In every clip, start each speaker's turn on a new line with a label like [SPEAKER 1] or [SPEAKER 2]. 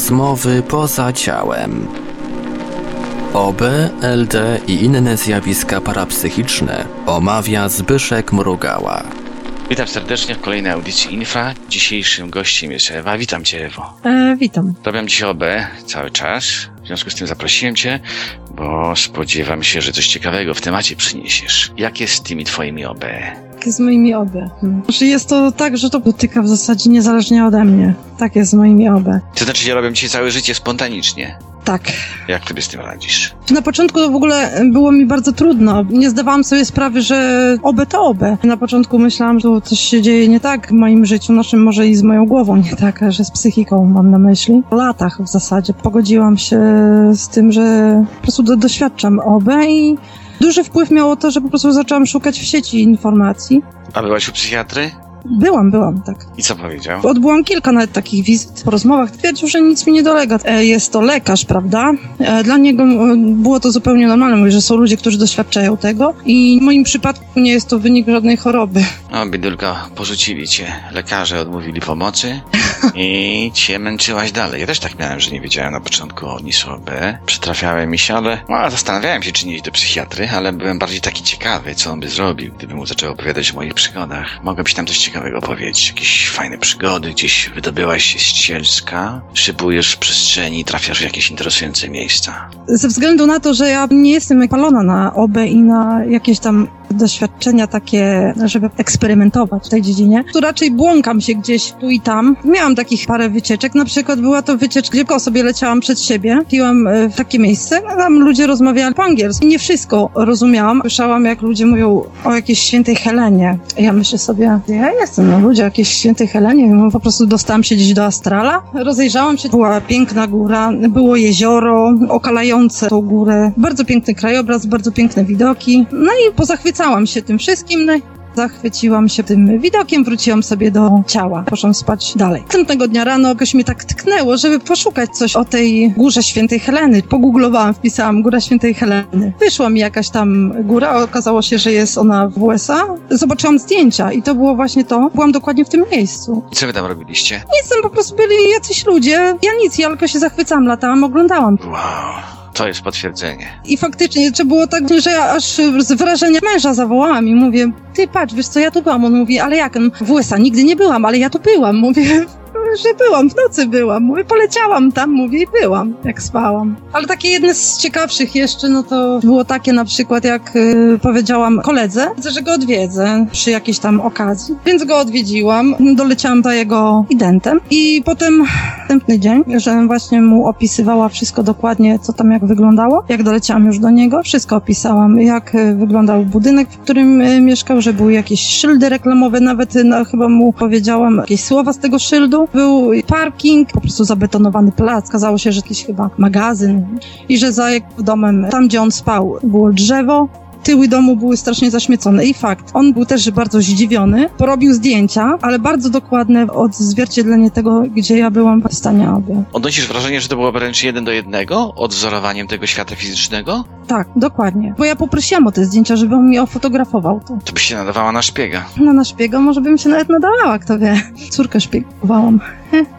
[SPEAKER 1] Rozmowy poza ciałem. OB, LD i inne zjawiska parapsychiczne omawia Zbyszek Mrugała.
[SPEAKER 2] Witam serdecznie w kolejnej audycji Infra. Dzisiejszym gościem jest Ewa. Witam Cię, Ewo.
[SPEAKER 3] E, witam.
[SPEAKER 2] Robiam dzisiaj OB cały czas. W związku z tym zaprosiłem Cię, bo spodziewam się, że coś ciekawego w temacie przyniesiesz. Jak jest z tymi Twoimi OB?
[SPEAKER 3] Tak jest z moimi OB. Hmm. Znaczy jest to tak, że to dotyka w zasadzie niezależnie ode mnie. Tak jest z moimi OB.
[SPEAKER 2] To znaczy, ja robię dzisiaj całe życie spontanicznie.
[SPEAKER 3] Tak.
[SPEAKER 2] Jak Ty z tym radzisz?
[SPEAKER 3] Na początku to w ogóle było mi bardzo trudno. Nie zdawałam sobie sprawy, że OB to OB. Na początku myślałam, że coś się dzieje nie tak w moim życiu, znaczy może i z moją głową nie tak, że z psychiką mam na myśli. Po latach w zasadzie pogodziłam się z tym, że po prostu do, doświadczam OB i duży wpływ miało to, że po prostu zaczęłam szukać w sieci informacji.
[SPEAKER 2] A byłaś u psychiatry?
[SPEAKER 3] Byłam, byłam, tak.
[SPEAKER 2] I co powiedział?
[SPEAKER 3] Odbyłam kilka nawet takich wizyt po rozmowach. Twierdził, że nic mi nie dolega. E, Jest to lekarz, prawda? E, Dla niego e, było to zupełnie normalne. Mówi, że są ludzie, którzy doświadczają tego i w moim przypadku nie jest to wynik żadnej choroby.
[SPEAKER 2] O, biedulka, porzucili Cię. Lekarze odmówili pomocy i Cię męczyłaś dalej. Ja też tak miałem, że nie wiedziałem na początku o OB. Przytrafiałem mi się, ale no, zastanawiałem się, czy nie iść do psychiatry, ale byłem bardziej taki ciekawy, co on by zrobił, gdyby mu zaczął opowiadać o moich przygodach. Mogłem ci tam coś ciekawego opowiedzieć, jakieś fajne przygody, gdzieś wydobyłaś się z cielska, szybujesz w przestrzeni, trafiasz w jakieś interesujące miejsca.
[SPEAKER 3] Ze względu na to, że ja nie jestem palona na OB i na jakieś tam doświadczenia takie, żeby eksperymentować w tej dziedzinie, to raczej błąkam się gdzieś tu i tam. Miałam takich parę wycieczek, na przykład była to wycieczka, gdzie sobie leciałam przed siebie, piłam e, w takie miejsce, a tam ludzie rozmawiali po angielsku. Nie wszystko rozumiałam. Słyszałam, jak ludzie mówią o jakiejś świętej Helenie. Ja myślę sobie, ja jestem, no ludzie jakiejś świętej Helenie, no, po prostu dostałam się gdzieś do astrala. Rozejrzałam się, była piękna góra, było jezioro okalające tą górę, bardzo piękny krajobraz, bardzo piękne widoki. No i pozachwycałam się tym wszystkim, no Zachwyciłam się tym widokiem, wróciłam sobie do ciała. Poszłam spać dalej. Następnego dnia rano jakoś mi tak tknęło, żeby poszukać coś o tej górze świętej Heleny. Pogooglowałam, wpisałam Góra Świętej Heleny. Wyszła mi jakaś tam góra, okazało się, że jest ona w USA. Zobaczyłam zdjęcia i to było właśnie to. Byłam dokładnie w tym miejscu.
[SPEAKER 2] I co wy tam robiliście?
[SPEAKER 3] Nic tam po prostu byli jacyś ludzie. Ja nic, ja tylko się zachwycałam, latałam, oglądałam.
[SPEAKER 2] Wow. To jest potwierdzenie.
[SPEAKER 3] I faktycznie, czy było tak, że ja aż z wrażenia męża zawołałam i mówię, ty patrz, wiesz co, ja tu byłam. On mówi, ale jak? W USA nigdy nie byłam, ale ja tu byłam. Mówię, że byłam, w nocy byłam. Mówię, poleciałam tam, mówię i byłam, jak spałam. Ale takie jedne z ciekawszych jeszcze, no to było takie na przykład, jak y, powiedziałam koledze, że go odwiedzę przy jakiejś tam okazji. Więc go odwiedziłam, doleciałam za jego identem i potem następny dzień, że właśnie mu opisywała wszystko dokładnie, co tam jak wyglądało. Jak doleciałam już do niego, wszystko opisałam, jak y, wyglądał budynek, w którym y, mieszkał, że były jakieś szyldy reklamowe, nawet y, no, chyba mu powiedziałam jakieś słowa z tego szyldu. Był parking, po prostu zabetonowany plac. Okazało się, że jakiś chyba magazyn i że za jego domem, tam gdzie on spał, było drzewo, tyły domu były strasznie zaśmiecone. I fakt, on był też bardzo zdziwiony, porobił zdjęcia, ale bardzo dokładne odzwierciedlenie tego, gdzie ja byłam w stanie aby.
[SPEAKER 2] Odnosisz wrażenie, że to było wręcz jeden do jednego odwzorowaniem tego świata fizycznego?
[SPEAKER 3] Tak, dokładnie. Bo ja poprosiłam o te zdjęcia, żeby on mi ofotografował to.
[SPEAKER 2] To byś się nadawała na szpiega.
[SPEAKER 3] No na szpiega może bym się nawet nadawała, kto wie. Córkę szpiegowałam.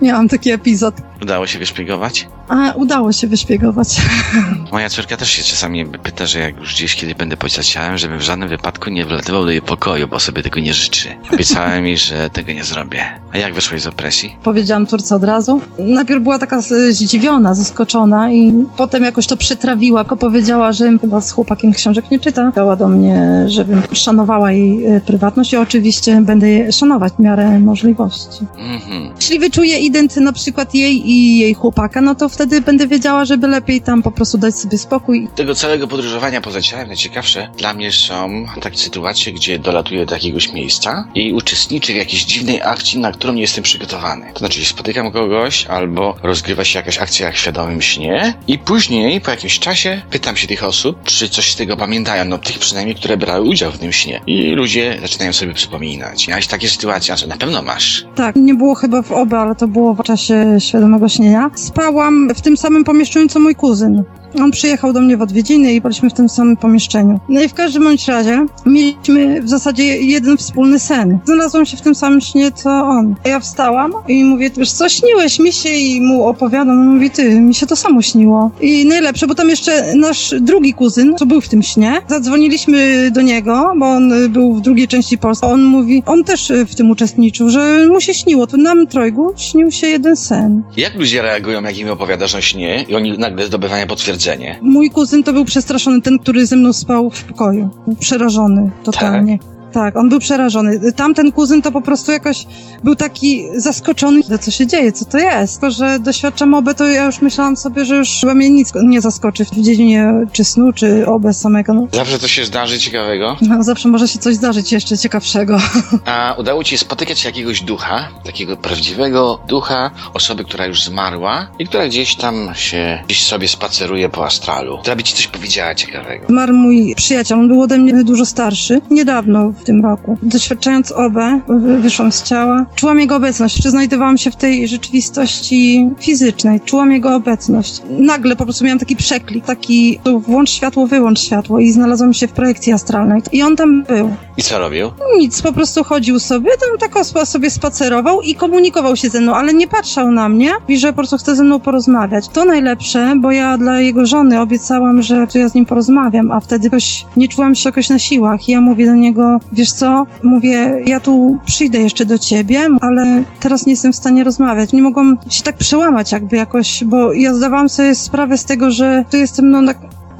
[SPEAKER 3] Miałam taki epizod.
[SPEAKER 2] Udało się wyszpiegować?
[SPEAKER 3] A udało się wyszpiegować.
[SPEAKER 2] Moja córka też się czasami pyta, że jak już gdzieś kiedy będę poza ciałem, żebym w żadnym wypadku nie wlatywał do jej pokoju, bo sobie tego nie życzy. Obiecałem mi, że tego nie zrobię. A jak wyszłeś z opresji?
[SPEAKER 3] Powiedziałam córce od razu. Najpierw była taka zdziwiona, zaskoczona i potem jakoś to przetrawiła. Tylko powiedziała, że chyba z chłopakiem książek nie czyta. Dała do mnie, żebym szanowała jej e, prywatność i oczywiście będę jej szanować w miarę możliwości.
[SPEAKER 2] Mhm.
[SPEAKER 3] Jeśli wyczuję ident na przykład jej i jej chłopaka, no to wtedy będę wiedziała, żeby lepiej tam po prostu dać sobie spokój.
[SPEAKER 2] Tego całego podróżowania poza ciałem najciekawsze dla mnie są takie sytuacje, gdzie dolatuję do jakiegoś miejsca i uczestniczę w jakiejś dziwnej akcji, na którą nie jestem przygotowany. To znaczy spotykam kogoś albo rozgrywa się jakaś akcja jak w świadomym śnie i później po jakimś czasie pytam się tych osób, czy coś z tego pamiętają, no tych przynajmniej, które brały udział w tym śnie. I ludzie zaczynają sobie przypominać. Miałeś takie sytuacje, na pewno masz.
[SPEAKER 3] Tak, nie było chyba w oba, ale to było w czasie świadomego śnienia. Spałam w tym samym pomieszczeniu co mój kuzyn. On przyjechał do mnie w odwiedziny i byliśmy w tym samym pomieszczeniu. No i w każdym bądź razie mieliśmy w zasadzie jeden wspólny sen. Znalazłam się w tym samym śnie, co on. Ja wstałam i mówię, wiesz co, śniłeś mi się i mu opowiadam. On mówi, ty, mi się to samo śniło. I najlepsze, bo tam jeszcze nasz drugi kuzyn, co był w tym śnie, zadzwoniliśmy do niego, bo on był w drugiej części Polski. On mówi, on też w tym uczestniczył, że mu się śniło. Tu nam trojgu śnił się jeden sen.
[SPEAKER 2] Jak ludzie reagują, jak im opowiadasz o śnie i oni nagle zdobywają potwierdzenie?
[SPEAKER 3] Mój kuzyn to był przestraszony, ten, który ze mną spał w pokoju. Był przerażony totalnie. Tak, on był przerażony. Tamten kuzyn to po prostu jakoś był taki zaskoczony, co się dzieje, co to jest. Tylko, że doświadczam obę, to ja już myślałam sobie, że już chyba mnie nic nie zaskoczy w dziedzinie czy snu, czy obę samego. No,
[SPEAKER 2] Zawsze coś się zdarzy ciekawego.
[SPEAKER 3] no, zawsze może się coś zdarzyć jeszcze ciekawszego.
[SPEAKER 2] A udało ci się spotykać jakiegoś ducha, takiego prawdziwego ducha, osoby, która już zmarła i która gdzieś tam się, gdzieś sobie spaceruje po astralu, która by ci coś powiedziała ciekawego.
[SPEAKER 3] Zmarł mój przyjaciel, on był ode mnie dużo starszy, niedawno w tym roku. Doświadczając obę, wy- wyszłam z ciała, czułam jego obecność, czy znajdowałam się w tej rzeczywistości fizycznej, czułam jego obecność. Nagle po prostu miałam taki przeklik, taki włącz światło, wyłącz światło i znalazłam się w projekcji astralnej. I on tam był.
[SPEAKER 2] I co robił?
[SPEAKER 3] Nic, po prostu chodził sobie, tam tak ospa sobie spacerował i komunikował się ze mną, ale nie patrzał na mnie i że po prostu chce ze mną porozmawiać. To najlepsze, bo ja dla jego żony obiecałam, że ja z nim porozmawiam, a wtedy jakoś nie czułam się jakoś na siłach. I ja mówię do niego, wiesz co, mówię, ja tu przyjdę jeszcze do ciebie, ale teraz nie jestem w stanie rozmawiać. Nie mogłam się tak przełamać jakby jakoś, bo ja zdawałam sobie sprawę z tego, że tu jestem no,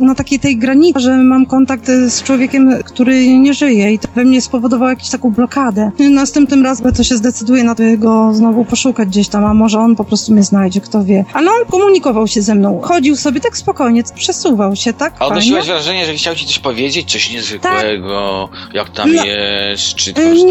[SPEAKER 3] na takiej tej granicy, że mam kontakt e, z człowiekiem, który nie żyje i to we mnie spowodowało jakąś taką blokadę. Następnym razem to się zdecyduje na to, go znowu poszukać gdzieś tam, a może on po prostu mnie znajdzie, kto wie. Ale on komunikował się ze mną, chodził sobie tak spokojnie, przesuwał się tak
[SPEAKER 2] A
[SPEAKER 3] fajnie.
[SPEAKER 2] odnosiłaś wrażenie, że chciał ci coś powiedzieć, coś niezwykłego, jak tam
[SPEAKER 3] No.
[SPEAKER 2] jest, czy po prostu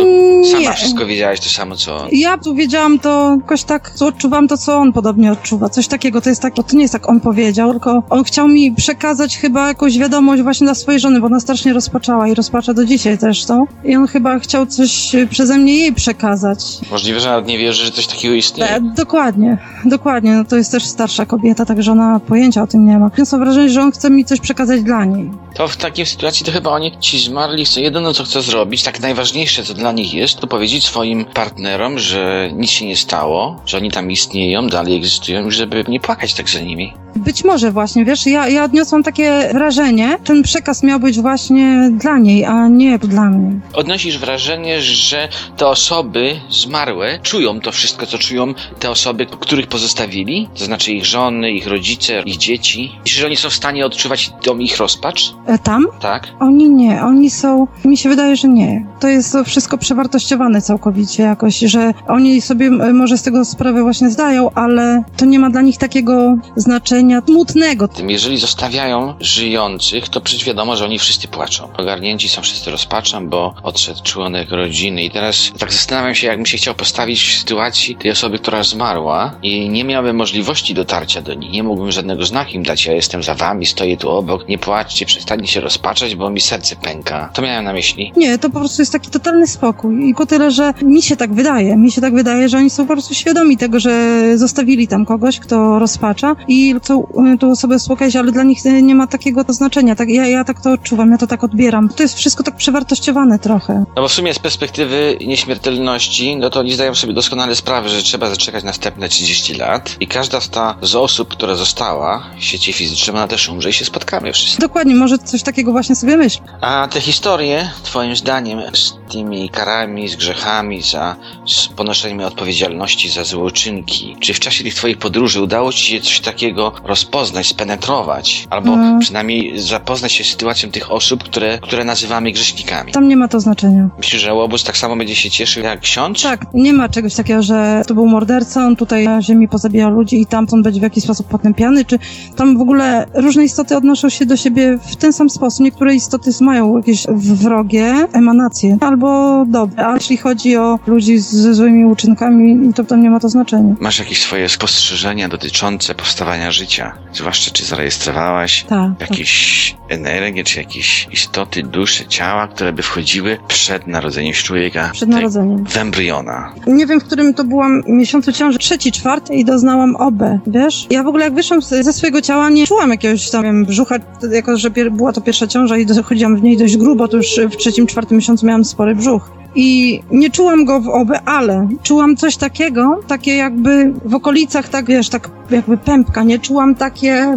[SPEAKER 2] sama
[SPEAKER 3] nie.
[SPEAKER 2] wszystko wiedziałaś to samo co on?
[SPEAKER 3] Ja tu wiedziałam to jakoś tak, odczuwam to, co on podobnie odczuwa. Coś takiego, to jest tak, to nie jest tak on powiedział, tylko on chciał mi przekazać chyba jakąś wiadomość właśnie dla swojej żony, bo ona strasznie rozpaczała i rozpacza do dzisiaj zresztą. I on chyba chciał coś przeze mnie jej przekazać.
[SPEAKER 2] Możliwe, że nawet nie wierzy, że coś takiego istnieje.
[SPEAKER 3] E, dokładnie, dokładnie. No to jest też starsza kobieta, także ona pojęcia o tym nie ma. Więc mam wrażenie, że on chce mi coś przekazać dla niej.
[SPEAKER 2] To w takiej sytuacji to chyba oni ci zmarli, chcą jedyne co chcą zrobić, tak najważniejsze co dla nich jest, to powiedzieć swoim partnerom, że nic się nie stało, że oni tam istnieją, dalej egzystują, żeby nie płakać tak za nimi.
[SPEAKER 3] Być może właśnie, wiesz, ja, ja odniosłam takie wrażenie, ten przekaz miał być właśnie dla niej, a nie dla mnie.
[SPEAKER 2] Odnosisz wrażenie, że te osoby zmarłe czują to wszystko, co czują te osoby, których pozostawili, to znaczy ich żony, ich rodzice, ich dzieci. Myślisz, że oni są w stanie odczuwać tą ich rozpacz?
[SPEAKER 3] E, tam?
[SPEAKER 2] Tak?
[SPEAKER 3] Oni nie, oni są, mi się wydaje, że nie. To jest to wszystko przewartościowane całkowicie jakoś, że oni sobie m, może z tego sprawę właśnie zdają, ale to nie ma dla nich takiego znaczenia smutnego.
[SPEAKER 2] Tym, jeżeli zostawiają żyjących, to przecież wiadomo, że oni wszyscy płaczą. Ogarnięci są wszyscy rozpaczem, bo odszedł członek rodziny. I teraz tak zastanawiam się, jakbym się chciał postawić w sytuacji tej osoby, która zmarła i nie miałbym możliwości dotarcia do niej. Nie mógłbym żadnego znaku im dać. Ja jestem za wami, stoję tu obok. Nie płaczcie, przestańcie się rozpaczać, bo mi serce pęka. To miałem na myśli.
[SPEAKER 3] Nie, to po prostu jest taki totalny spokój. I po tyle, że mi się tak wydaje, mi się tak wydaje, że oni są po prostu świadomi tego, że zostawili tam kogoś, kto rozpacza i chcą y, tą osobę uspokoić, ale dla nich y, nie ma takiego to znaczenia. Tak, ja, ja tak to odczuwam, ja to tak odbieram. To jest wszystko tak przewartościowane trochę.
[SPEAKER 2] No bo w sumie z perspektywy nieśmiertelności, no to oni zdają sobie doskonale sprawę, że trzeba zaczekać następne 30 lat i każda z ta z osób, która została w sieci fizycznej, ona też umrze i się spotkamy wszyscy.
[SPEAKER 3] Dokładnie, może coś takiego właśnie sobie myśl.
[SPEAKER 2] A te historie, twoim zdaniem, z tymi karami, z grzechami, za z ponoszeniem odpowiedzialności za złe uczynki, czy w czasie tych twoich podróży udało ci się coś takiego rozpoznać, spenetrować, albo
[SPEAKER 3] Mm.
[SPEAKER 2] przynajmniej zapoznać się z sytuacją tych osób, które, które nazywamy grzesznikami?
[SPEAKER 3] Tam nie ma to znaczenia.
[SPEAKER 2] Myślisz, że łobuz tak samo będzie się cieszył jak ksiądz?
[SPEAKER 3] Tak, nie ma czegoś takiego, że to był morderca, on tutaj na ziemi pozabijał ludzi i tamtąd będzie w jakiś sposób potępiany, czy tam w ogóle różne istoty odnoszą się do siebie w ten sam sposób. Niektóre istoty mają jakieś wrogie emanacje albo dobre, a jeśli chodzi o ludzi ze złymi uczynkami, to tam nie ma to znaczenia.
[SPEAKER 2] Masz jakieś swoje spostrzeżenia dotyczące powstawania życia? Życia. Zwłaszcza czy zarejestrowałaś
[SPEAKER 3] Tak. tak.
[SPEAKER 2] jakieś energie, czy jakieś istoty, dusze, ciała, które by wchodziły przed narodzeniem człowieka.
[SPEAKER 3] Przed narodzeniem.
[SPEAKER 2] W embriona.
[SPEAKER 3] Nie wiem, w którym to byłam miesiącu ciąży, trzeci, czwarty i doznałam OB, wiesz? Ja w ogóle jak wyszłam ze swojego ciała, nie czułam jakiegoś tam, wiem, brzucha, jako że była to pierwsza ciąża i dochodziłam w niej dość grubo, to już w trzecim, czwartym miesiącu miałam spory brzuch. I nie czułam go w OB, ale czułam coś takiego, takie jakby w okolicach, tak wiesz, tak jakby pępka, nie? Czułam takie,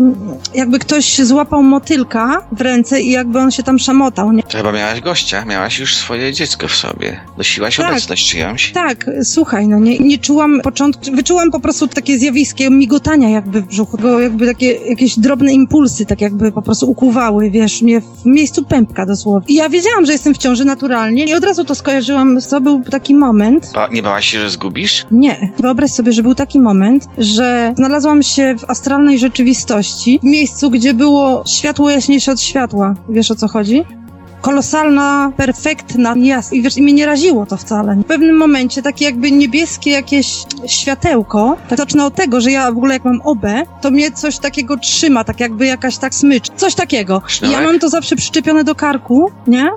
[SPEAKER 3] jakby ktoś złapał motylka w ręce i jakby on się tam szamotał, nie?
[SPEAKER 2] To chyba miałaś gościa, miałaś już swoje dziecko w sobie. Nosiłaś
[SPEAKER 3] Tak.
[SPEAKER 2] obecność czyjąś.
[SPEAKER 3] Tak, słuchaj, no nie, nie czułam początku, wyczułam po prostu takie zjawisko migotania jakby w brzuchu, go jakby takie jakieś drobne impulsy, tak jakby po prostu ukuwały, wiesz, mnie w miejscu pępka dosłownie. I ja wiedziałam, że jestem w ciąży naturalnie i od razu to skojarzyłam, co był taki moment,
[SPEAKER 2] Ba- nie bałaś się, że zgubisz?
[SPEAKER 3] nie. Wyobraź sobie, że był taki moment, że znalazłam się w astralnej rzeczywistości, w miejscu, gdzie było światło jaśniejsze od światła. Wiesz o co chodzi? Kolosalna, perfektna, jasna. I wiesz, i mnie nie raziło to wcale. W pewnym momencie takie jakby niebieskie jakieś światełko, tak zacznę od tego, że ja w ogóle jak mam obę, to mnie coś takiego trzyma, tak jakby jakaś tak smycz. Coś takiego. I ja mam to zawsze przyczepione do karku, nie?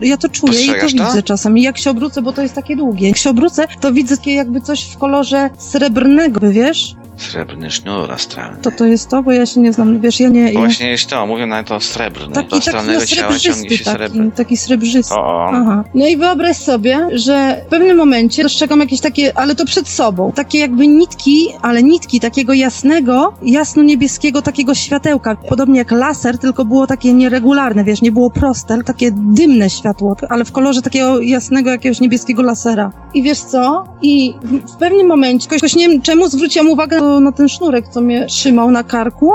[SPEAKER 3] Ja to czuję i to widzę czasem. I jak się obrócę, bo to jest takie długie, jak się obrócę, to widzę takie jakby coś w kolorze srebrnego, wiesz?
[SPEAKER 2] Srebrny sznur astralny.
[SPEAKER 3] To to jest to, bo ja się nie znam, wiesz, ja nie... Ja...
[SPEAKER 2] Właśnie jest to, mówią nawet o srebrny. Do
[SPEAKER 3] Taki, taki
[SPEAKER 2] astralnego ciała ciągnie się
[SPEAKER 3] taki,
[SPEAKER 2] srebro.
[SPEAKER 3] taki srebrzysty.
[SPEAKER 2] O,
[SPEAKER 3] Aha. No i wyobraź sobie, że w pewnym momencie dostrzegam jakieś takie, ale to przed sobą, takie jakby nitki, ale nitki takiego jasnego, jasno-niebieskiego takiego światełka. Podobnie jak laser, tylko było takie nieregularne, wiesz, nie było proste, ale takie dymne światło, ale w kolorze takiego jasnego jakiegoś niebieskiego lasera. I wiesz co? I w, w pewnym momencie, jakoś nie wiem czemu zwróciłam uwagę na, ten sznurek, co mnie trzymał na karku.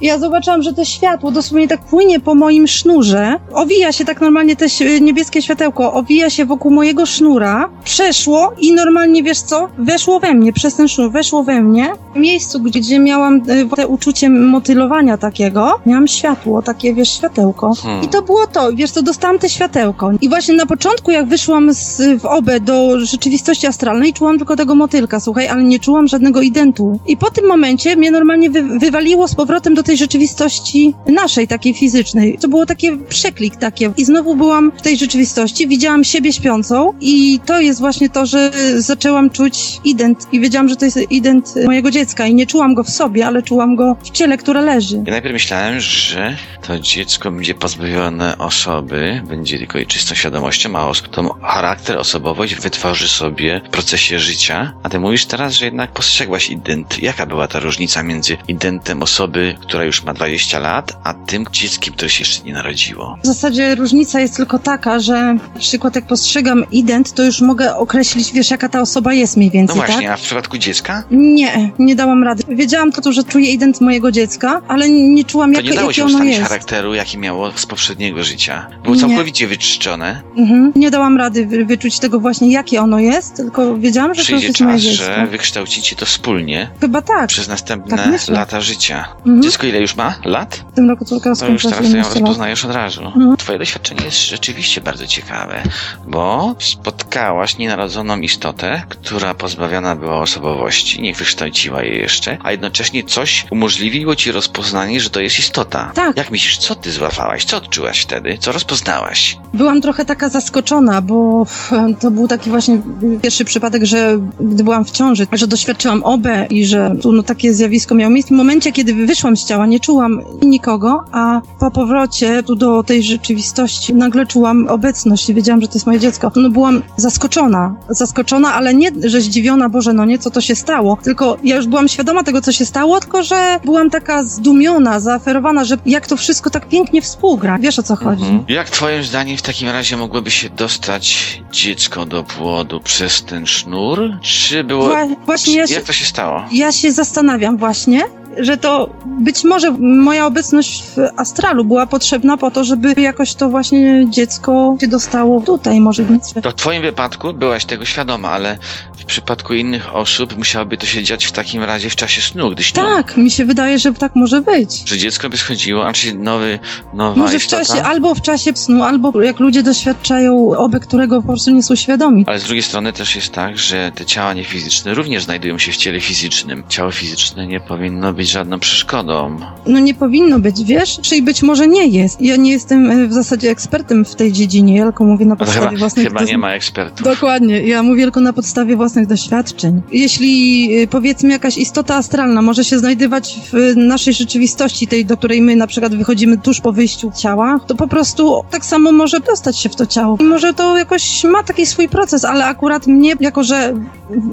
[SPEAKER 3] Ja zobaczyłam, że to światło dosłownie tak płynie po moim sznurze. Owija się tak normalnie, te niebieskie światełko, owija się wokół mojego sznura, przeszło i normalnie, wiesz co, weszło we mnie, przez ten sznur, weszło we mnie. W miejscu, gdzie, miałam e, te uczucie motylowania takiego, miałam światło, takie, wiesz, światełko.
[SPEAKER 2] Hmm.
[SPEAKER 3] I to było to, wiesz co, dostałam te światełko. I właśnie na początku, jak wyszłam z, w obę do rzeczywistości astralnej, czułam tylko tego motylka, słuchaj, ale nie czułam żadnego identu. I po tym momencie mnie normalnie wy, wywaliło z powrotem do tej rzeczywistości naszej, takiej fizycznej. To było takie przeklik takie. I znowu byłam w tej rzeczywistości, widziałam siebie śpiącą i to jest właśnie to, że zaczęłam czuć ident i wiedziałam, że to jest ident mojego dziecka i nie czułam go w sobie, ale czułam go w ciele, które leży.
[SPEAKER 2] Ja najpierw myślałem, że to dziecko będzie pozbawione osoby, będzie tylko jej czystą świadomością, a tą charakter, osobowość wytworzy sobie w procesie życia. A ty mówisz teraz, że jednak postrzegłaś ident. Jaka była ta różnica między identem osoby, która już ma 20 lat, a tym dzieckiem, które się jeszcze nie narodziło?
[SPEAKER 3] W zasadzie różnica jest tylko taka, że na przykład jak postrzegam ident, to już mogę określić, wiesz, jaka ta osoba jest mniej
[SPEAKER 2] No
[SPEAKER 3] więcej,
[SPEAKER 2] właśnie,
[SPEAKER 3] tak?
[SPEAKER 2] a w przypadku dziecka?
[SPEAKER 3] Nie, nie dałam rady. Wiedziałam tylko, że czuję ident mojego dziecka, ale nie czułam,
[SPEAKER 2] To
[SPEAKER 3] jak,
[SPEAKER 2] nie dało się
[SPEAKER 3] ono
[SPEAKER 2] ustalić
[SPEAKER 3] jest.
[SPEAKER 2] charakteru, jaki miało z poprzedniego życia. Było
[SPEAKER 3] Nie.
[SPEAKER 2] całkowicie wyczyszczone.
[SPEAKER 3] Mhm. Nie dałam rady wy, wyczuć tego właśnie, jakie ono jest, tylko wiedziałam, że to
[SPEAKER 2] Przyjdzie
[SPEAKER 3] jest moje
[SPEAKER 2] czas,
[SPEAKER 3] dziecko.
[SPEAKER 2] że wykształcicie to wspólnie
[SPEAKER 3] Chyba tak.
[SPEAKER 2] przez następne
[SPEAKER 3] Tak
[SPEAKER 2] lata życia.
[SPEAKER 3] Mhm.
[SPEAKER 2] Dziecko ile już ma? Lat?
[SPEAKER 3] W tym roku córka
[SPEAKER 2] To już
[SPEAKER 3] skończyła
[SPEAKER 2] teraz to ją
[SPEAKER 3] 17 lat.
[SPEAKER 2] rozpoznajesz od razu.
[SPEAKER 3] Mhm.
[SPEAKER 2] Twoje doświadczenie jest rzeczywiście bardzo ciekawe, bo spotkałaś nienarodzoną istotę, która pozbawiona była osobowości, nie wykształciła jej jeszcze, a jednocześnie coś umożliwiło ci rozpoznanie, że to jest istota.
[SPEAKER 3] Tak.
[SPEAKER 2] Jak myślisz, co ty złapałaś? Co odczułaś wtedy? Co rozpoznałaś?
[SPEAKER 3] Byłam trochę taka zaskoczona, bo to był taki właśnie pierwszy przypadek, że gdy byłam w ciąży, że doświadczyłam OB i że tu no, takie zjawisko miało miejsce. W momencie, kiedy wyszłam z ciała, nie czułam nikogo, a po powrocie tu do tej rzeczywistości nagle czułam obecność i wiedziałam, że to jest moje dziecko. No byłam zaskoczona. Zaskoczona, ale nie, że zdziwiona, Boże, no nie, co to się stało, tylko ja już byłam świadoma tego, co się stało, tylko że byłam taka zdumiona, zaaferowana, że jak to wszystko tak pięknie współgra. Wiesz, o co chodzi?
[SPEAKER 2] Mhm. Jak twoim zdaniem w takim razie mogłoby się dostać dziecko do płodu przez ten sznur? Czy było...
[SPEAKER 3] Wła- właśnie ja się,
[SPEAKER 2] Jak to się stało?
[SPEAKER 3] ja się zastanawiam właśnie, że to być może moja obecność w astralu była potrzebna po to, żeby jakoś to właśnie dziecko się dostało tutaj, może więc.
[SPEAKER 2] To w twoim wypadku byłaś tego świadoma, ale w przypadku innych osób musiałoby to się dziać w takim razie w czasie snu, gdy śnią.
[SPEAKER 3] Tak, mi się wydaje, że tak może być.
[SPEAKER 2] Że dziecko by schodziło, a czy nowy, nowa
[SPEAKER 3] Może w czasie, albo w czasie snu, albo jak ludzie doświadczają oby, którego po prostu nie są świadomi.
[SPEAKER 2] Ale z drugiej strony też jest tak, że te ciała niefizyczne również znajdują się w ciele fizycznym. Ciało fizyczne nie powinno być być żadną przeszkodą.
[SPEAKER 3] No nie powinno być, wiesz? Czyli być może nie jest. Ja nie jestem e, w zasadzie ekspertem w tej dziedzinie, ja tylko mówię na
[SPEAKER 2] No
[SPEAKER 3] podstawie
[SPEAKER 2] chyba,
[SPEAKER 3] własnych
[SPEAKER 2] chyba nie ma ekspertów.
[SPEAKER 3] Dokładnie, ja mówię tylko na podstawie własnych doświadczeń. Jeśli y, powiedzmy jakaś istota astralna może się znajdywać w y, naszej rzeczywistości, tej, do której my na przykład wychodzimy tuż po wyjściu ciała, to po prostu tak samo może dostać się w to ciało. I może to jakoś ma taki swój proces, ale akurat mnie, jako że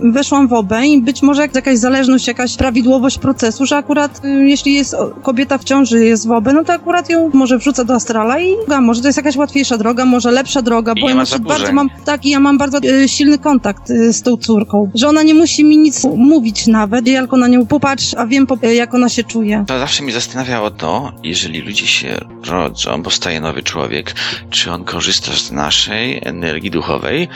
[SPEAKER 3] weszłam w obę i być może jakaś zależność, jakaś prawidłowość procesu, że akurat y, jeśli jest kobieta w ciąży, jest w obę, no to akurat ją może wrzuca do astrala i a może to jest jakaś łatwiejsza droga, może lepsza droga,
[SPEAKER 2] I
[SPEAKER 3] bo ja
[SPEAKER 2] ma
[SPEAKER 3] bardzo mam tak, i ja mam bardzo e, silny kontakt e, z tą córką, że ona nie musi mi nic mówić nawet, ja tylko na nią popatrz, a wiem, e, jak ona się czuje.
[SPEAKER 2] To zawsze mnie zastanawiało to, jeżeli ludzie się rodzą, powstaje nowy człowiek, czy on korzysta z naszej energii duchowej?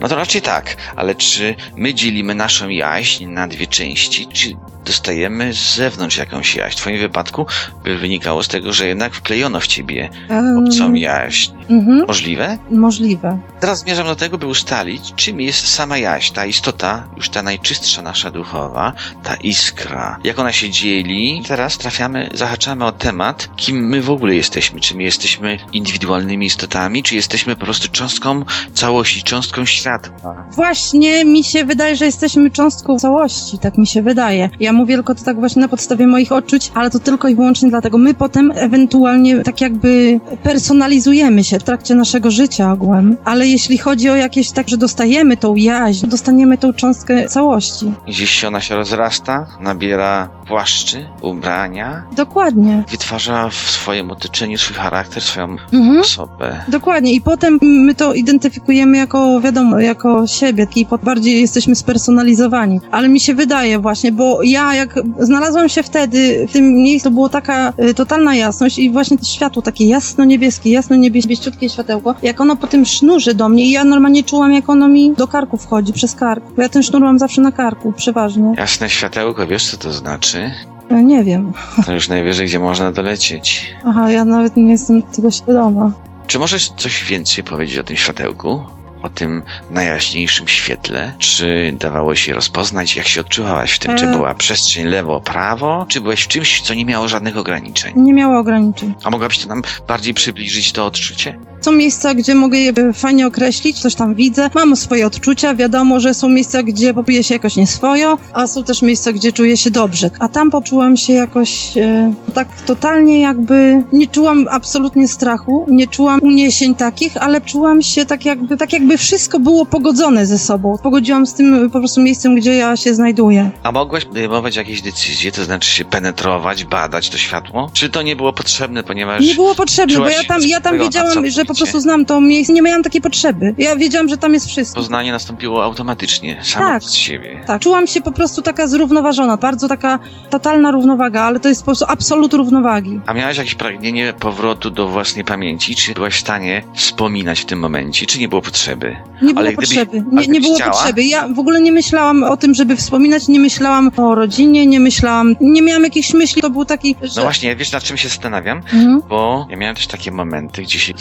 [SPEAKER 2] No to raczej tak, ale czy my dzielimy naszą jaźń na dwie części, czy dostajemy z zewnątrz jakąś jaźń? W twoim wypadku by wynikało z tego, że jednak wklejono w ciebie
[SPEAKER 3] Em,
[SPEAKER 2] obcą jaźń.
[SPEAKER 3] mhm,
[SPEAKER 2] Możliwe?
[SPEAKER 3] możliwe.
[SPEAKER 2] Teraz zmierzam do tego, by ustalić, czym jest sama jaźń, ta istota, już ta najczystsza nasza duchowa, ta iskra, jak ona się dzieli. Teraz trafiamy, zahaczamy o temat, kim my w ogóle jesteśmy. Czy my jesteśmy indywidualnymi istotami, czy jesteśmy po prostu cząstką całości, cząstką światła.
[SPEAKER 3] Właśnie mi się wydaje, że jesteśmy cząstką całości, tak mi się wydaje. Ja mówię tylko to tak właśnie na podstawie moich odczuć, ale to tylko i wyłącznie dlatego. My potem ewentualnie tak jakby personalizujemy się w trakcie naszego życia ogółem, ale jeśli chodzi o jakieś tak, że dostajemy tą jaźń, dostaniemy tą cząstkę całości.
[SPEAKER 2] Gdzieś się ona się rozrasta, nabiera płaszczy, ubrania,
[SPEAKER 3] Dokładnie.
[SPEAKER 2] wytwarza w swoim otoczeniu swój charakter, swoją
[SPEAKER 3] Mhm.
[SPEAKER 2] osobę.
[SPEAKER 3] Dokładnie i potem my to identyfikujemy jako, wiadomo, jako siebie i bardziej jesteśmy spersonalizowani. Ale mi się wydaje właśnie, bo ja jak znalazłam się wtedy w tym miejscu, było taka y, totalna jasność i właśnie to światło takie jasno-niebieskie, jasno-niebieściutkie światełko, jak ono po tym sznurze do mnie i ja normalnie czułam, jak ono mi do karku wchodzi, przez kark. Bo ja ten sznur mam zawsze na karku, przeważnie.
[SPEAKER 2] Jasne światełko, wiesz co to znaczy?
[SPEAKER 3] Ja nie wiem.
[SPEAKER 2] To już najwyżej, gdzie można dolecieć.
[SPEAKER 3] Aha, ja nawet nie jestem tego świadoma.
[SPEAKER 2] Czy możesz coś więcej powiedzieć o tym światełku? O tym najjaśniejszym świetle? Czy dawało się rozpoznać, jak się odczuwałaś w tym? Czy
[SPEAKER 3] E.
[SPEAKER 2] była przestrzeń lewo, prawo? Czy byłeś w czymś, co nie miało żadnych ograniczeń?
[SPEAKER 3] Nie miała ograniczeń.
[SPEAKER 2] A mogłabyś to nam bardziej przybliżyć to odczucie?
[SPEAKER 3] Są miejsca, gdzie mogę je fajnie określić, coś tam widzę, mam swoje odczucia, wiadomo, że są miejsca, gdzie czuję się jakoś nieswojo, a są też miejsca, gdzie czuję się dobrze. A tam poczułam się jakoś e, tak totalnie jakby, nie czułam absolutnie strachu, nie czułam uniesień takich, ale czułam się tak jakby, tak jakby wszystko było pogodzone ze sobą. Pogodziłam z tym po prostu miejscem, gdzie ja się znajduję.
[SPEAKER 2] A mogłaś podejmować jakieś decyzje, to znaczy się penetrować, badać to światło? Czy to nie było potrzebne, ponieważ...
[SPEAKER 3] Nie było potrzebne, bo ja tam, ja tam wiedziałam, że po prostu znam to miejsce, nie miałam takiej potrzeby. Ja wiedziałam, że tam jest wszystko.
[SPEAKER 2] Poznanie nastąpiło automatycznie, samo
[SPEAKER 3] Tak.
[SPEAKER 2] z siebie.
[SPEAKER 3] Tak, czułam się po prostu taka zrównoważona, bardzo taka totalna równowaga, ale to jest po prostu absolut równowagi.
[SPEAKER 2] A miałaś jakieś pragnienie powrotu do własnej pamięci? Czy byłaś w stanie wspominać w tym momencie? Czy nie było potrzeby?
[SPEAKER 3] Nie było
[SPEAKER 2] Ale gdybyś-
[SPEAKER 3] potrzeby,
[SPEAKER 2] ale
[SPEAKER 3] nie, nie
[SPEAKER 2] gdybyś
[SPEAKER 3] było
[SPEAKER 2] chciała?
[SPEAKER 3] potrzeby. Ja w ogóle nie myślałam o tym, żeby wspominać, nie myślałam o rodzinie, nie myślałam, nie miałam jakichś myśli, to był taki, że...
[SPEAKER 2] No właśnie, wiesz nad czym się zastanawiam?
[SPEAKER 3] Mhm.
[SPEAKER 2] Bo ja miałem też takie momenty, gdzie się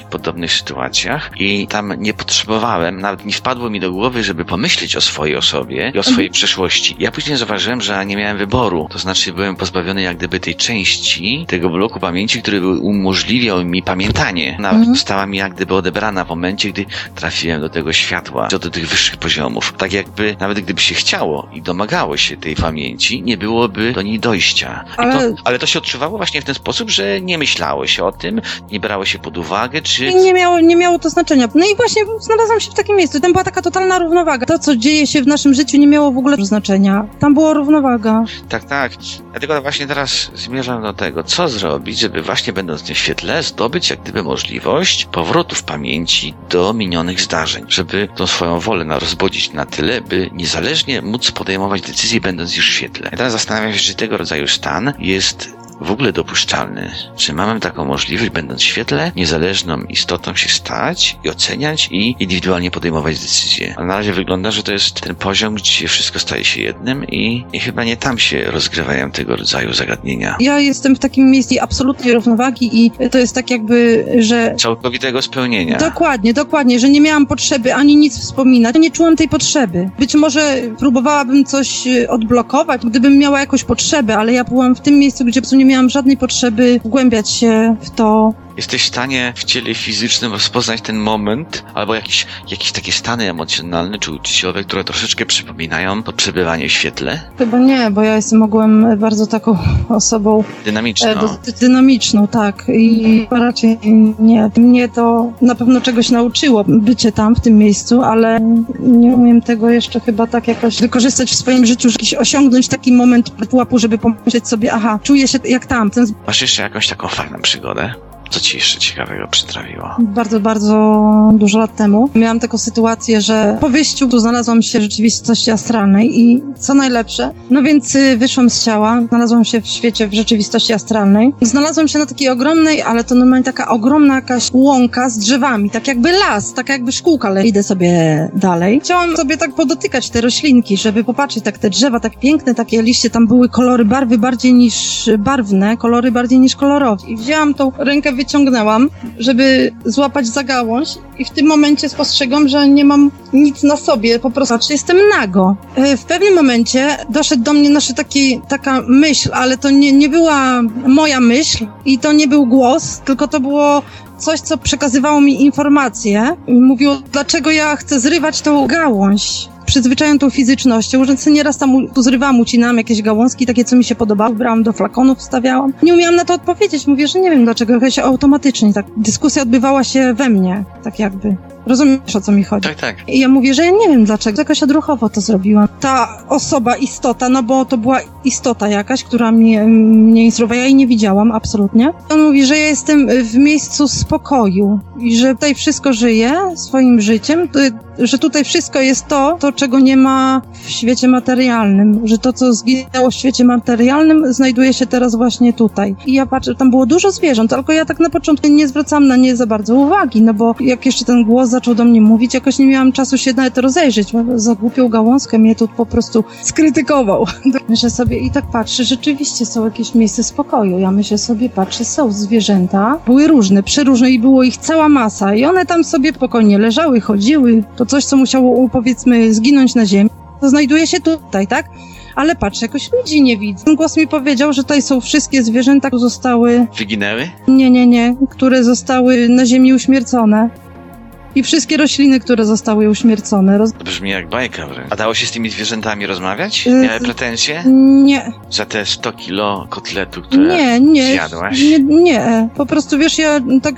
[SPEAKER 2] w podobnych sytuacjach i tam nie potrzebowałem, nawet nie wpadło mi do głowy, żeby pomyśleć o swojej osobie i o swojej przeszłości. Ja później zauważyłem, że nie miałem wyboru. To znaczy byłem pozbawiony jak gdyby tej części, tego bloku pamięci, który umożliwiał mi pamiętanie. Nawet
[SPEAKER 3] Mhm.
[SPEAKER 2] została mi jak gdyby odebrana w momencie, gdy trafiłem do tego światła, do tych wyższych poziomów. Tak jakby, nawet gdyby się chciało i domagało się tej pamięci, nie byłoby do niej dojścia.
[SPEAKER 3] Ale-
[SPEAKER 2] to, ale to się odczuwało właśnie w ten sposób, że nie myślało się o tym, nie brało się pod uwagę, czy...
[SPEAKER 3] Nie miało, nie miało to znaczenia. No i właśnie znalazłam się w takim miejscu. Tam była taka totalna równowaga. To, co dzieje się w naszym życiu, nie miało w ogóle znaczenia. Tam była równowaga.
[SPEAKER 2] Tak, tak. Dlatego właśnie teraz zmierzam do tego, co zrobić, żeby właśnie będąc w tym świetle zdobyć jak gdyby możliwość powrotu w pamięci do minionych zdarzeń, żeby tą swoją wolę rozbudzić na tyle, by niezależnie móc podejmować decyzje będąc już w świetle. I teraz zastanawiam się, czy tego rodzaju stan jest w ogóle dopuszczalny? Czy mamy taką możliwość, będąc w świetle, niezależną istotą się stać i oceniać i indywidualnie podejmować decyzje? A na razie wygląda, że to jest ten poziom, gdzie wszystko staje się jednym i, i chyba nie tam się rozgrywają tego rodzaju zagadnienia.
[SPEAKER 3] Ja jestem w takim miejscu absolutnej równowagi i to jest tak jakby, że
[SPEAKER 2] Całkowitego spełnienia.
[SPEAKER 3] Dokładnie, dokładnie, że nie miałam potrzeby ani nic wspominać. Nie czułam tej potrzeby. Być może próbowałabym coś y, odblokować, gdybym miała jakąś potrzebę, ale ja byłam w tym miejscu, gdzie po prostu nie miałam żadnej potrzeby wgłębiać się w to.
[SPEAKER 2] Jesteś w stanie w ciele fizycznym rozpoznać ten moment, albo jakieś, jakieś takie stany emocjonalne czy uczuciowe, które troszeczkę przypominają to przebywanie w świetle?
[SPEAKER 3] Chyba nie, bo ja jestem ogółem bardzo taką osobą
[SPEAKER 2] Dynamiczną.
[SPEAKER 3] e, dynamiczną, tak. I raczej nie. Mnie to na pewno czegoś nauczyło, bycie tam, w tym miejscu, ale nie umiem tego jeszcze chyba tak jakoś wykorzystać w swoim życiu, jakiś osiągnąć taki moment pułapu, żeby pomyśleć sobie, aha, czuję się jak tam. Ten
[SPEAKER 2] Masz jeszcze jakąś taką fajną przygodę? Co ci jeszcze ciekawego przytrafiło?
[SPEAKER 3] bardzo, bardzo dużo lat temu. Miałam taką sytuację, że po wyjściu tu znalazłam się w rzeczywistości astralnej i co najlepsze, no więc y, wyszłam z ciała, znalazłam się w świecie w rzeczywistości astralnej. Znalazłam się na takiej ogromnej, ale to normalnie taka ogromna jakaś łąka z drzewami, tak jakby las, tak jakby szkółka, ale idę sobie dalej. Chciałam sobie tak podotykać te roślinki, żeby popatrzeć, tak te drzewa, tak piękne, takie liście, tam były kolory barwy bardziej niż barwne, kolory bardziej niż kolorowe. I wzięłam tą rękę, wyciągnęłam, żeby złapać za gałąź i w tym momencie spostrzegam, że nie mam nic na sobie, po prostu znaczy jestem nago. E, W pewnym momencie doszedł do mnie nasze taki, taka myśl, ale to nie, nie była moja myśl i to nie był głos, tylko to było coś, co przekazywało mi informacje. Mówiło, dlaczego ja chcę zrywać tą gałąź przyzwyczają tą fizycznością, że nieraz tam u- tu zrywałam, ucinałam jakieś gałązki, takie, co mi się podobało, brałam do flakonów, wstawiałam. Nie umiałam na to odpowiedzieć, mówię, że nie wiem dlaczego, jakoś automatycznie, tak. Dyskusja odbywała się we mnie, tak jakby. Rozumiesz, o co mi chodzi?
[SPEAKER 2] Tak, tak.
[SPEAKER 3] I ja mówię, że ja nie wiem dlaczego, jakoś odruchowo to zrobiłam. Ta osoba, istota, no bo to była istota jakaś, która mnie, mnie instruowała, ja jej nie widziałam, absolutnie. On mówi, że ja jestem w miejscu spokoju i że tutaj wszystko żyje swoim życiem, że tutaj wszystko jest to, to czego nie ma w świecie materialnym, że to, co zginęło w świecie materialnym, znajduje się teraz właśnie tutaj. I ja patrzę, tam było dużo zwierząt, tylko ja tak na początku nie zwracałam na nie za bardzo uwagi, no bo jak jeszcze ten głos zaczął do mnie mówić, jakoś nie miałam czasu się nawet rozejrzeć, bo za głupią gałązkę mnie tu po prostu skrytykował. Myślę sobie i tak patrzę, rzeczywiście są jakieś miejsca spokoju. Ja myślę sobie, patrzę, są zwierzęta, były różne, przeróżne i było ich cała masa i one tam sobie spokojnie leżały, chodziły, to coś, co musiało, powiedzmy, zginąć na ziemi, to znajduje się tutaj, tak? Ale patrzę, jakoś ludzi nie widzę. Ten głos mi powiedział, że tutaj są wszystkie zwierzęta, które zostały
[SPEAKER 2] Wyginęły?
[SPEAKER 3] nie, nie, nie, które zostały na ziemi uśmiercone. I wszystkie rośliny, które zostały uśmiercone. Roz...
[SPEAKER 2] Brzmi jak bajka wręcz. A dało się z tymi zwierzętami rozmawiać?
[SPEAKER 3] Y,
[SPEAKER 2] Miały pretensje?
[SPEAKER 3] Nie,
[SPEAKER 2] Za te 100 kilo kotletu, które
[SPEAKER 3] nie, nie.
[SPEAKER 2] zjadłaś?
[SPEAKER 3] Nie, nie. Po prostu wiesz, ja tak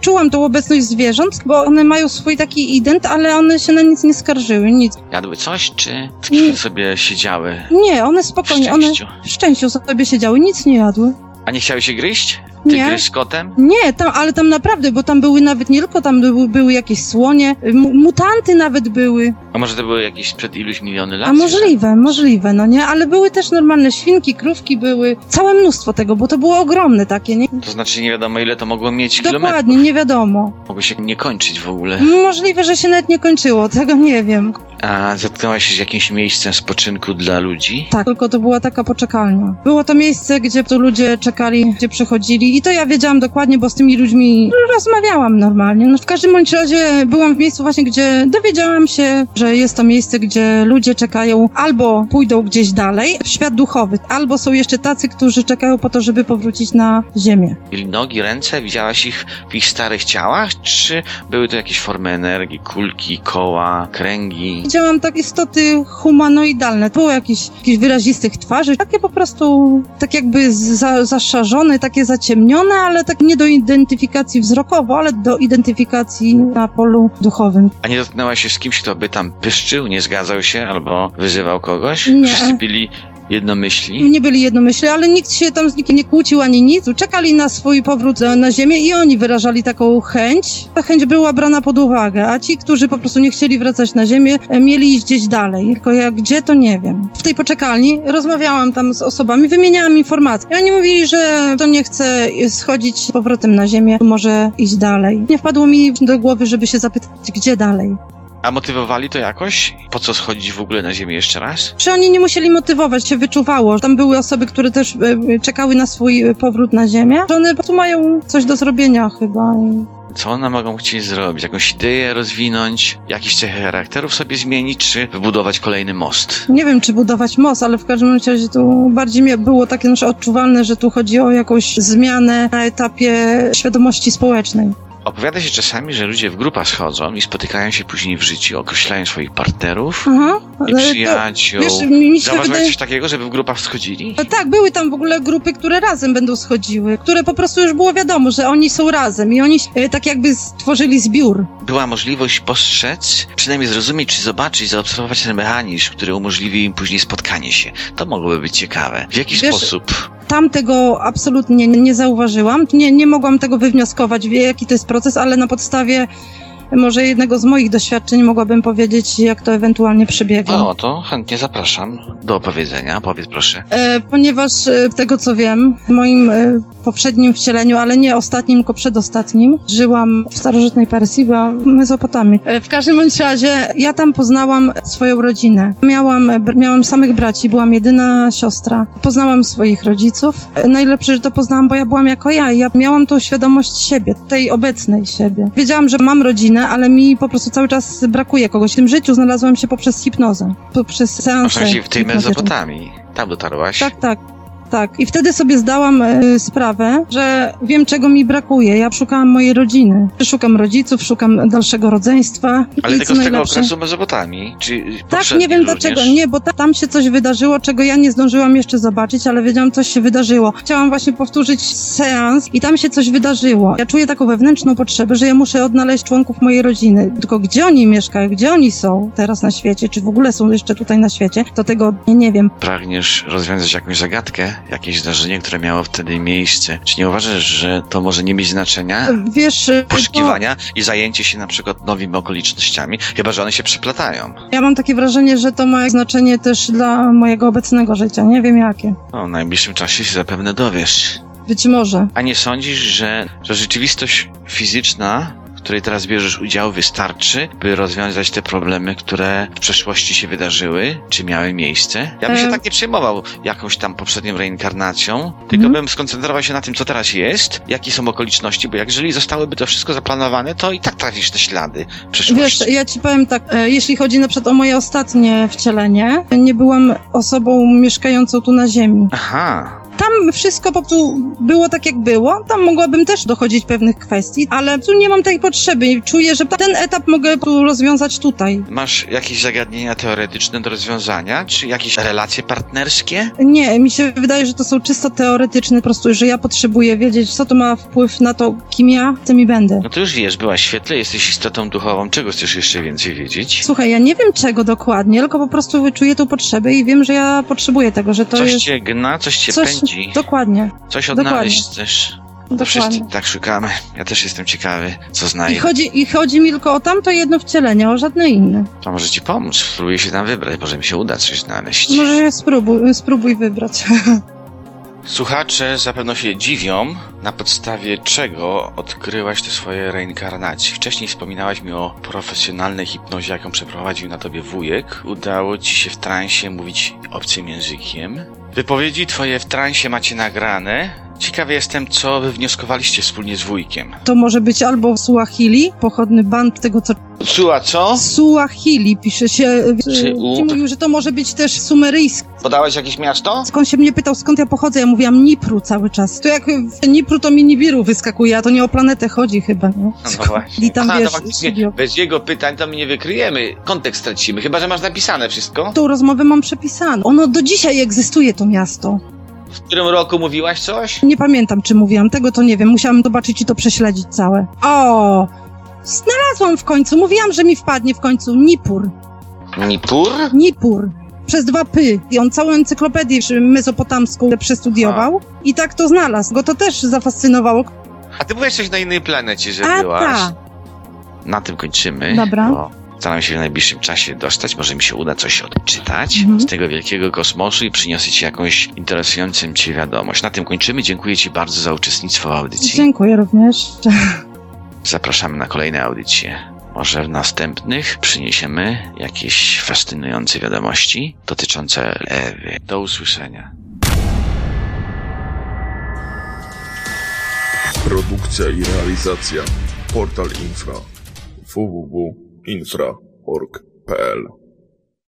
[SPEAKER 3] czułam tą obecność zwierząt, bo one mają swój taki ident, ale one się na nic nie skarżyły, nic.
[SPEAKER 2] Jadły coś, czy
[SPEAKER 3] Nie.
[SPEAKER 2] sobie siedziały
[SPEAKER 3] Nie, one
[SPEAKER 2] w
[SPEAKER 3] spokojnie, one
[SPEAKER 2] szczęściu?
[SPEAKER 3] w szczęściu sobie siedziały, nic nie jadły.
[SPEAKER 2] A nie chciały się gryźć? Ty
[SPEAKER 3] Nie.
[SPEAKER 2] gryźć z kotem?
[SPEAKER 3] Nie, tam, ale tam naprawdę, bo tam były nawet nie tylko tam były, były jakieś słonie, mu- mutanty nawet były.
[SPEAKER 2] A może to były jakieś przed iluś miliony lat?
[SPEAKER 3] A możliwe, możliwe, no nie, ale były też normalne świnki, krówki były, całe mnóstwo tego, bo to było ogromne takie, nie?
[SPEAKER 2] To znaczy nie wiadomo ile to mogło mieć kilometrów.
[SPEAKER 3] Dokładnie, nie wiadomo.
[SPEAKER 2] Mogło się nie kończyć w ogóle.
[SPEAKER 3] Możliwe, że się nawet nie kończyło, tego nie wiem.
[SPEAKER 2] A zetknęłaś się z jakimś miejscem spoczynku dla ludzi?
[SPEAKER 3] Tak, tylko to była taka poczekalnia. Było to miejsce, gdzie tu ludzie czekali, gdzie przychodzili i to ja wiedziałam dokładnie, bo z tymi ludźmi rozmawiałam normalnie. No w każdym bądź razie byłam w miejscu właśnie, gdzie dowiedziałam się, że jest to miejsce, gdzie ludzie czekają albo pójdą gdzieś dalej, w świat duchowy, albo są jeszcze tacy, którzy czekają po to, żeby powrócić na ziemię.
[SPEAKER 2] Mieli nogi, ręce? Widziałaś ich w ich starych ciałach? Czy były to jakieś formy energii, kulki, koła, kręgi?
[SPEAKER 3] Widziałam tak istoty humanoidalne. Było jakieś, jakieś wyrazistych twarzy, takie po prostu tak jakby za, zaszarzone, takie zaciemnione, ale tak nie do identyfikacji wzrokowo, ale do identyfikacji na polu duchowym.
[SPEAKER 2] A nie dotknęłaś się z kimś, kto by tam pyszczył, nie zgadzał się albo wyzywał kogoś?
[SPEAKER 3] Nie.
[SPEAKER 2] Wszyscy byli jednomyśli?
[SPEAKER 3] Nie byli jednomyślni, ale nikt się tam z nikim nie kłócił ani nic. Czekali na swój powrót na- na ziemię i oni wyrażali taką chęć. Ta chęć była brana pod uwagę, a ci, którzy po prostu nie chcieli wracać na ziemię, e, mieli iść gdzieś dalej. Tylko jak gdzie, to nie wiem. W tej poczekalni rozmawiałam tam z osobami, wymieniałam informacje. I oni mówili, że to nie chce schodzić z powrotem na ziemię, może iść dalej. Nie wpadło mi do głowy, żeby się zapytać, gdzie dalej.
[SPEAKER 2] A motywowali to jakoś? Po co schodzić w ogóle na ziemię jeszcze raz?
[SPEAKER 3] Że oni nie musieli motywować, się wyczuwało. Tam były osoby, które też e, czekały na swój e, powrót na ziemię. Że one po prostu mają coś do zrobienia chyba. I
[SPEAKER 2] Co one mogą chcieć zrobić? Jakąś ideę rozwinąć? Jakieś cechy charakterów sobie zmienić? Czy wybudować kolejny most?
[SPEAKER 3] Nie wiem, czy budować most, ale w każdym razie tu bardziej było takie nasze odczuwalne, że tu chodzi o jakąś zmianę na etapie świadomości społecznej.
[SPEAKER 2] Opowiada się czasami, że ludzie w grupach schodzą i spotykają się później w życiu, określają swoich partnerów
[SPEAKER 3] Aha.
[SPEAKER 2] i
[SPEAKER 3] ale to-
[SPEAKER 2] przyjaciół.
[SPEAKER 3] Wiesz, mi się
[SPEAKER 2] Zauważyłeś
[SPEAKER 3] wydaje...
[SPEAKER 2] coś takiego, żeby w grupach schodzili?
[SPEAKER 3] No Tak, były tam w ogóle grupy, które razem będą schodziły, które po prostu już było wiadomo, że oni są razem i oni e, tak jakby stworzyli zbiór.
[SPEAKER 2] Była możliwość postrzec, przynajmniej zrozumieć, czy zobaczyć, zaobserwować ten mechanizm, który umożliwi im później spotkanie się. To mogłoby być ciekawe. W jaki
[SPEAKER 3] Wiesz,
[SPEAKER 2] sposób?
[SPEAKER 3] Tam tego absolutnie nie zauważyłam. Nie, nie mogłam tego wywnioskować, wie, jaki to jest proces, ale na podstawie może jednego z moich doświadczeń mogłabym powiedzieć, jak to ewentualnie przebiega.
[SPEAKER 2] No, to chętnie zapraszam do opowiedzenia. Powiedz proszę.
[SPEAKER 3] E, ponieważ e, tego co wiem, w moim e, poprzednim wcieleniu, ale nie ostatnim, tylko przedostatnim, żyłam w starożytnej Persji, byłam w Mezopotamii. E, w każdym bądź razie ja tam poznałam swoją rodzinę. Miałam, e, miałam samych braci, byłam jedyna siostra. Poznałam swoich rodziców. E, najlepsze, że to poznałam, bo ja byłam jako ja i ja miałam tą świadomość siebie, tej obecnej siebie. Wiedziałam, że mam rodzinę, ale mi po prostu cały czas brakuje kogoś. W tym życiu znalazłam się poprzez hipnozę, poprzez seanse.
[SPEAKER 2] Masz w tej. Mezopotamii. Tam dotarłaś.
[SPEAKER 3] Tak, tak. Tak. I wtedy sobie zdałam e, sprawę, że wiem, czego mi brakuje. Ja szukałam mojej rodziny. Szukam rodziców, szukam dalszego rodzeństwa.
[SPEAKER 2] Ale tylko z tego
[SPEAKER 3] najlepsze-
[SPEAKER 2] okresu Mezopotamii? Czy
[SPEAKER 3] Tak, nie wiem
[SPEAKER 2] również?
[SPEAKER 3] dlaczego. Nie, bo ta, tam się coś wydarzyło, czego ja nie zdążyłam jeszcze zobaczyć, ale wiedziałam, coś się wydarzyło. Chciałam właśnie powtórzyć seans i tam się coś wydarzyło. Ja czuję taką wewnętrzną potrzebę, że ja muszę odnaleźć członków mojej rodziny. Tylko gdzie oni mieszkają, gdzie oni są teraz na świecie, czy w ogóle są jeszcze tutaj na świecie, to tego nie, nie wiem.
[SPEAKER 2] Pragniesz rozwiązać jakąś zagadkę, jakieś zdarzenie, które miało wtedy miejsce. Czy nie uważasz, że to może nie mieć znaczenia?
[SPEAKER 3] Wiesz, e,
[SPEAKER 2] Poszukiwania i zajęcie się na przykład nowymi okolicznościami, chyba że one się przeplatają.
[SPEAKER 3] Ja mam takie wrażenie, że to ma znaczenie też dla mojego obecnego życia. Nie wiem jakie.
[SPEAKER 2] No, w najbliższym czasie się zapewne dowiesz.
[SPEAKER 3] Być może.
[SPEAKER 2] A nie sądzisz, że, że rzeczywistość fizyczna, której teraz bierzesz udział, wystarczy, by rozwiązać te problemy, które w przeszłości się wydarzyły, czy miały miejsce? Ja bym się tak nie przejmował jakąś tam poprzednią reinkarnacją, tylko
[SPEAKER 3] Mhm.
[SPEAKER 2] bym skoncentrował się na tym, co teraz jest, jakie są okoliczności, bo jak jeżeli zostałoby to wszystko zaplanowane, to i tak trafisz te ślady przeszłości.
[SPEAKER 3] Wiesz, ja ci powiem tak, e, jeśli chodzi na przykład o moje ostatnie wcielenie, nie byłam osobą mieszkającą tu na ziemi.
[SPEAKER 2] Aha,
[SPEAKER 3] Tam wszystko po prostu było tak, jak było. Tam mogłabym też dochodzić pewnych kwestii, ale tu nie mam tej potrzeby. i Czuję, że ten etap mogę tu rozwiązać tutaj.
[SPEAKER 2] masz jakieś zagadnienia teoretyczne do rozwiązania, czy jakieś relacje partnerskie?
[SPEAKER 3] Nie, mi się wydaje, że to są czysto teoretyczne, po prostu, że ja potrzebuję wiedzieć, co to ma wpływ na to, kim ja tym i będę.
[SPEAKER 2] No to już wiesz, byłaś świetle, jesteś istotą duchową, czego chcesz jeszcze więcej wiedzieć?
[SPEAKER 3] Słuchaj, ja nie wiem czego dokładnie, tylko po prostu wyczuję tą potrzebę i wiem, że ja potrzebuję tego, że to
[SPEAKER 2] coś
[SPEAKER 3] jest...
[SPEAKER 2] cię gna, coś cię
[SPEAKER 3] coś-
[SPEAKER 2] pędzi,
[SPEAKER 3] Dokładnie,
[SPEAKER 2] coś odnaleźć chcesz. To wszyscy
[SPEAKER 3] dokładnie.
[SPEAKER 2] tak szukamy. Ja też jestem ciekawy, co
[SPEAKER 3] I
[SPEAKER 2] znajdę.
[SPEAKER 3] chodzi, I chodzi mi tylko o tamto jedno wcielenie, o żadne inne.
[SPEAKER 2] To może ci pomóc, spróbuję się tam wybrać, może mi się uda coś znaleźć.
[SPEAKER 3] Może spróbuj, spróbuj wybrać.
[SPEAKER 2] Słuchacze zapewne się dziwią, na podstawie czego odkryłaś te swoje reinkarnacje. Wcześniej wspominałaś mi o profesjonalnej hipnozie, jaką przeprowadził na tobie wujek. Udało ci się w transie mówić obcym językiem. Wypowiedzi twoje w transie macie nagrane. Ciekawy jestem, co wywnioskowaliście wspólnie z wujkiem.
[SPEAKER 3] To może być albo Suahili, pochodny band tego, co...
[SPEAKER 2] Słucha, co?
[SPEAKER 3] Suahili pisze się...
[SPEAKER 2] Czy u-
[SPEAKER 3] Ci mówił, że to może być też sumeryjski.
[SPEAKER 2] Podałeś jakieś miasto?
[SPEAKER 3] Skąd się mnie pytał, skąd ja pochodzę, ja mówiłam Nipru cały czas. To jak w Nipru to mi Nibiru wyskakuje, a to nie o planetę chodzi chyba, nie?
[SPEAKER 2] No, no właśnie.
[SPEAKER 3] I tam,
[SPEAKER 2] Aha,
[SPEAKER 3] wiesz,
[SPEAKER 2] to faktycznie
[SPEAKER 3] studio.
[SPEAKER 2] bez jego pytań to my nie wykryjemy. Kontekst stracimy, chyba że masz napisane wszystko.
[SPEAKER 3] Tą rozmowę mam przepisaną. Ono do dzisiaj egzystuje, to miasto.
[SPEAKER 2] W którym roku mówiłaś coś?
[SPEAKER 3] Nie pamiętam, czy mówiłam, tego to nie wiem. Musiałam zobaczyć i to prześledzić całe. O! Znalazłam w końcu. Mówiłam, że mi wpadnie w końcu. Nipur.
[SPEAKER 2] Nipur?
[SPEAKER 3] Nipur. Przez dwa py. I on całą encyklopedię mezopotamską przestudiował i tak to znalazł. Go to też zafascynowało.
[SPEAKER 2] A ty byłeś coś na innej planecie, że
[SPEAKER 3] A
[SPEAKER 2] byłaś.
[SPEAKER 3] ta,
[SPEAKER 2] Na tym kończymy.
[SPEAKER 3] Dobra.
[SPEAKER 2] Bo staram się w najbliższym czasie dostać. Może mi się uda coś odczytać
[SPEAKER 3] Mhm.
[SPEAKER 2] z tego wielkiego kosmosu i przyniosę ci jakąś interesującą cię wiadomość. Na tym kończymy. Dziękuję ci bardzo za uczestnictwo w audycji.
[SPEAKER 3] dziękuję również.
[SPEAKER 2] Zapraszamy na kolejne audycje. Może w następnych przyniesiemy jakieś fascynujące wiadomości dotyczące Ewy. Do usłyszenia.
[SPEAKER 4] Produkcja i realizacja Portal Infra www.infra.org.pl